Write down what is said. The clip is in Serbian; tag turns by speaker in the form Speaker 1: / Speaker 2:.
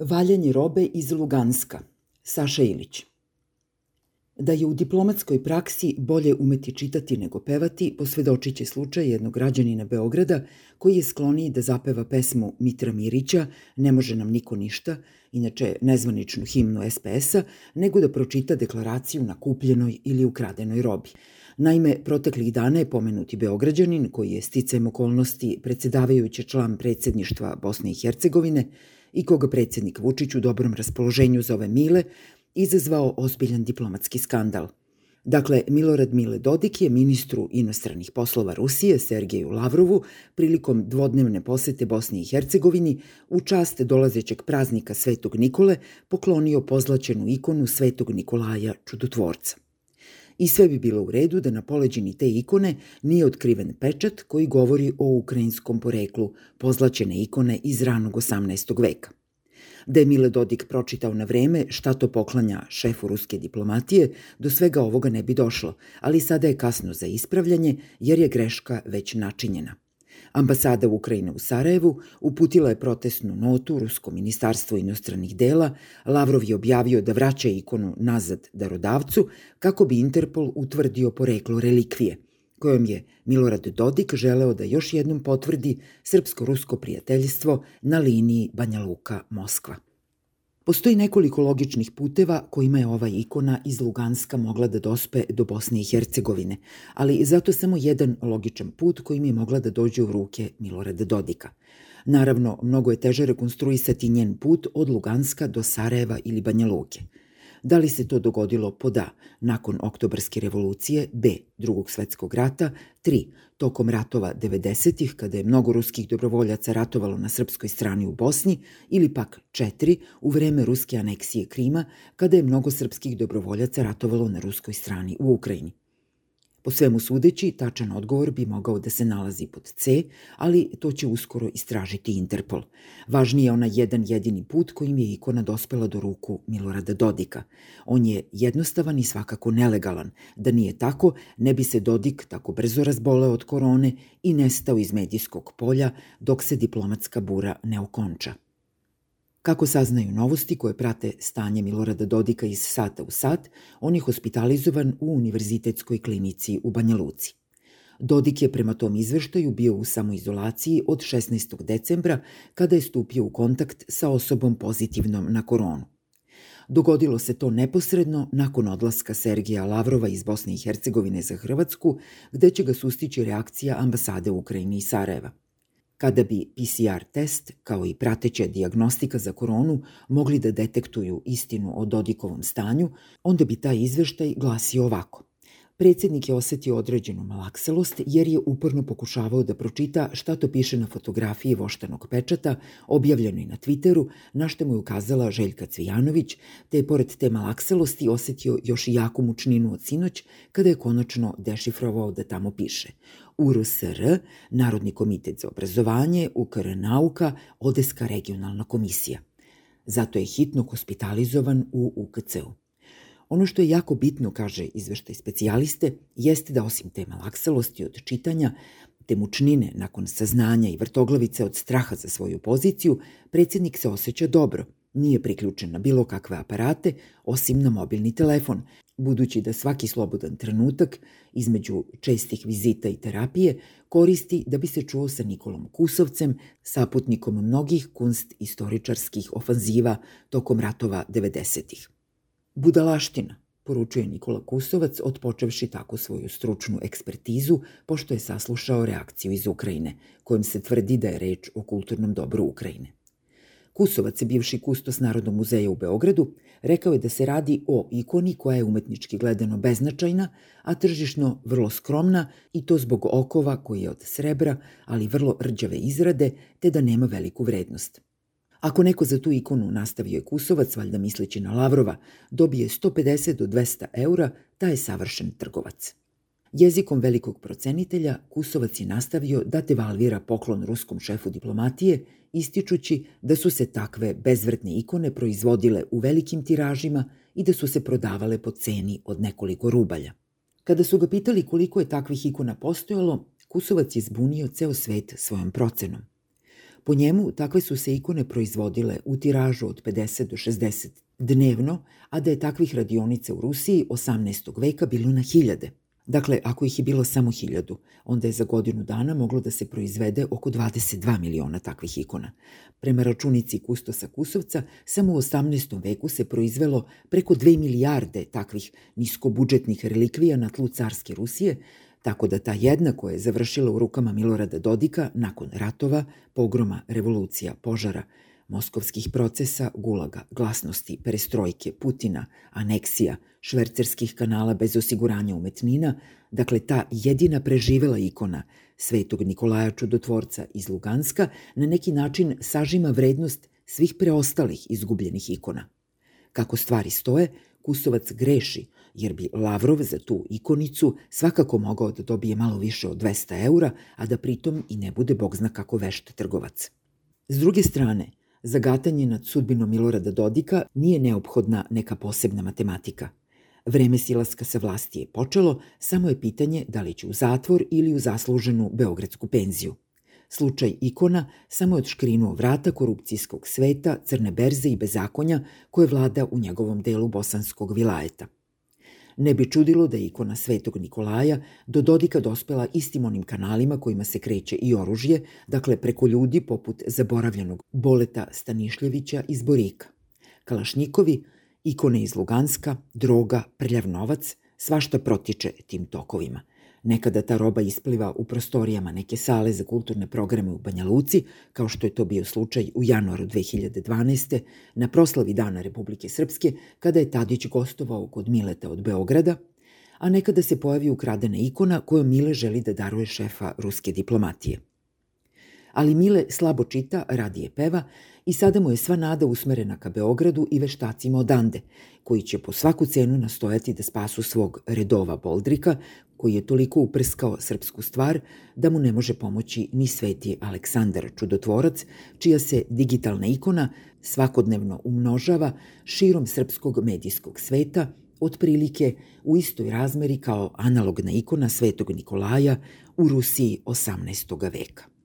Speaker 1: Valjanje robe iz Luganska. Saša Ilić. Da je u diplomatskoj praksi bolje umeti čitati nego pevati, posvedočit će slučaj jednog građanina Beograda koji je skloniji da zapeva pesmu Mitra Mirića Ne može nam niko ništa, inače nezvaničnu himnu SPS-a, nego da pročita deklaraciju na kupljenoj ili ukradenoj robi. Naime, proteklih dana je pomenuti Beograđanin, koji je sticajem okolnosti predsedavajući član predsedništva Bosne i Hercegovine, i koga predsednik Vučić u dobrom raspoloženju zove Mile, izazvao ozbiljan diplomatski skandal. Dakle, Milorad Mile Dodik je ministru inostranih poslova Rusije Sergeju Lavrovu prilikom dvodnevne posete Bosni i Hercegovini u čast dolazećeg praznika Svetog Nikole poklonio pozlačenu ikonu Svetog Nikolaja Čudotvorca. I sve bi bilo u redu da na poleđini te ikone nije otkriven pečat koji govori o ukrajinskom poreklu pozlačene ikone iz ranog 18. veka. Da je Mile Dodik pročitao na vreme šta to poklanja šefu ruske diplomatije, do svega ovoga ne bi došlo, ali sada je kasno za ispravljanje jer je greška već načinjena. Ambasada Ukrajine u Sarajevu uputila je protestnu notu Rusko ministarstvo inostranih dela, Lavrov je objavio da vraća ikonu nazad darodavcu kako bi Interpol utvrdio poreklo relikvije, kojom je Milorad Dodik želeo da još jednom potvrdi srpsko-rusko prijateljstvo na liniji Banja Luka-Moskva. Postoji nekoliko logičnih puteva kojima je ova ikona iz Luganska mogla da dospe do Bosne i Hercegovine, ali zato samo jedan logičan put kojim je mogla da dođe u ruke Milorada Dodika. Naravno, mnogo je teže rekonstruisati njen put od Luganska do Sarajeva ili Banja Luke – Da li se to dogodilo pod A. Nakon oktobarske revolucije, B. drugog svetskog rata, 3. Tokom ratova 90-ih, kada je mnogo ruskih dobrovoljaca ratovalo na srpskoj strani u Bosni, ili pak 4. u vreme ruske aneksije Krima, kada je mnogo srpskih dobrovoljaca ratovalo na ruskoj strani u Ukrajini. Po svemu sudeći, tačan odgovor bi mogao da se nalazi pod C, ali to će uskoro istražiti Interpol. Važniji je ona jedan jedini put kojim je ikona dospela do ruku Milorada Dodika. On je jednostavan i svakako nelegalan. Da nije tako, ne bi se Dodik tako brzo razboleo od korone i nestao iz medijskog polja dok se diplomatska bura ne okonča. Kako saznaju novosti koje prate stanje Milorada Dodika iz sata u sat, on je hospitalizovan u Univerzitetskoj klinici u Banja Luci. Dodik je prema tom izveštaju bio u samoizolaciji od 16. decembra kada je stupio u kontakt sa osobom pozitivnom na koronu. Dogodilo se to neposredno nakon odlaska Sergija Lavrova iz Bosne i Hercegovine za Hrvatsku, gde će ga sustići reakcija ambasade Ukrajine i Sarajeva. Kada bi PCR test, kao i prateća diagnostika za koronu, mogli da detektuju istinu o Dodikovom stanju, onda bi taj izveštaj glasio ovako. Predsednik je osetio određenu malakselost jer je uporno pokušavao da pročita šta to piše na fotografiji voštanog pečata, objavljenoj na Twitteru, na što mu je ukazala Željka Cvijanović, te je pored te malakselosti osetio još i jaku mučninu od sinoć kada je konačno dešifrovao da tamo piše URSR, Narodni komitet za obrazovanje, UKR nauka, Odeska regionalna komisija. Zato je hitno hospitalizovan u UKC-u. Ono što je jako bitno, kaže izveštaj specijaliste, jeste da osim te malakselosti od čitanja, te mučnine nakon saznanja i vrtoglavice od straha za svoju poziciju, predsednik se osjeća dobro, nije priključen na bilo kakve aparate, osim na mobilni telefon, budući da svaki slobodan trenutak između čestih vizita i terapije koristi da bi se čuo sa Nikolom Kusovcem, saputnikom mnogih kunst istoričarskih ofanziva tokom ratova 90-ih. Budalaština, poručuje Nikola Kusovac, odpočevši tako svoju stručnu ekspertizu, pošto je saslušao reakciju iz Ukrajine, kojom se tvrdi da je reč o kulturnom dobru Ukrajine. Kusovac, bivši kustos Narodnog muzeja u Beogradu, rekao je da se radi o ikoni koja je umetnički gledano beznačajna, a tržišno vrlo skromna i to zbog okova koji je od srebra, ali vrlo rđave izrade, te da nema veliku vrednost. Ako neko za tu ikonu nastavio je Kusovac, valjda misleći na Lavrova, dobije 150 do 200 eura, taj je savršen trgovac. Jezikom velikog procenitelja, Kusovac je nastavio da devalvira poklon ruskom šefu diplomatije, ističući da su se takve bezvrtne ikone proizvodile u velikim tiražima i da su se prodavale po ceni od nekoliko rubalja. Kada su ga pitali koliko je takvih ikona postojalo, Kusovac je zbunio ceo svet svojom procenom. Po njemu takve su se ikone proizvodile u tiražu od 50 do 60 dnevno, a da je takvih radionica u Rusiji 18. veka bilo na hiljade. Dakle, ako ih je bilo samo hiljadu, onda je za godinu dana moglo da se proizvede oko 22 miliona takvih ikona. Prema računici Kustosa Kusovca, samo u 18. veku se proizvelo preko 2 milijarde takvih niskobudžetnih relikvija na tlu carske Rusije, tako da ta jedna koja je završila u rukama Milorada Dodika nakon ratova, pogroma, revolucija, požara, moskovskih procesa, gulaga, glasnosti, perestrojke, Putina, aneksija, švercerskih kanala bez osiguranja umetnina, dakle ta jedina preživela ikona Svetog Nikolaja Čudotvorca iz Luganska na neki način sažima vrednost svih preostalih izgubljenih ikona. Kako stvari stoje, Kusovac greši, jer bi Lavrov za tu ikonicu svakako mogao da dobije malo više od 200 eura, a da pritom i ne bude bog zna kako vešt trgovac. S druge strane, Za gatanje nad sudbinom Milorada Dodika nije neophodna neka posebna matematika. Vreme silaska sa vlasti je počelo, samo je pitanje da li će u zatvor ili u zasluženu beogradsku penziju. Slučaj ikona samo je odškrinuo vrata korupcijskog sveta, crne berze i bezakonja koje vlada u njegovom delu bosanskog vilajeta – Ne bi čudilo da je ikona Svetog Nikolaja do Dodika dospela istim onim kanalima kojima se kreće i oružje, dakle preko ljudi poput zaboravljenog Boleta Stanišljevića iz Borika. Kalašnjikovi, ikone iz Luganska, droga, prljav novac, svašta protiče tim tokovima. Nekada ta roba ispliva u prostorijama neke sale za kulturne programe u Banja Luci, kao što je to bio slučaj u januaru 2012. na proslavi Dana Republike Srpske, kada je Tadić gostovao kod Mileta od Beograda, a nekada se pojavi ukradena ikona kojom Mile želi da daruje šefa ruske diplomatije. Ali Mile slabo čita, radije peva i sada mu je sva nada usmerena ka Beogradu i veštacima odande, koji će po svaku cenu nastojati da spasu svog redova Boldrika, koji je toliko uprskao srpsku stvar da mu ne može pomoći ni sveti Aleksandar Čudotvorac, čija se digitalna ikona svakodnevno umnožava širom srpskog medijskog sveta, otprilike u istoj razmeri kao analogna ikona svetog Nikolaja u Rusiji 18. veka.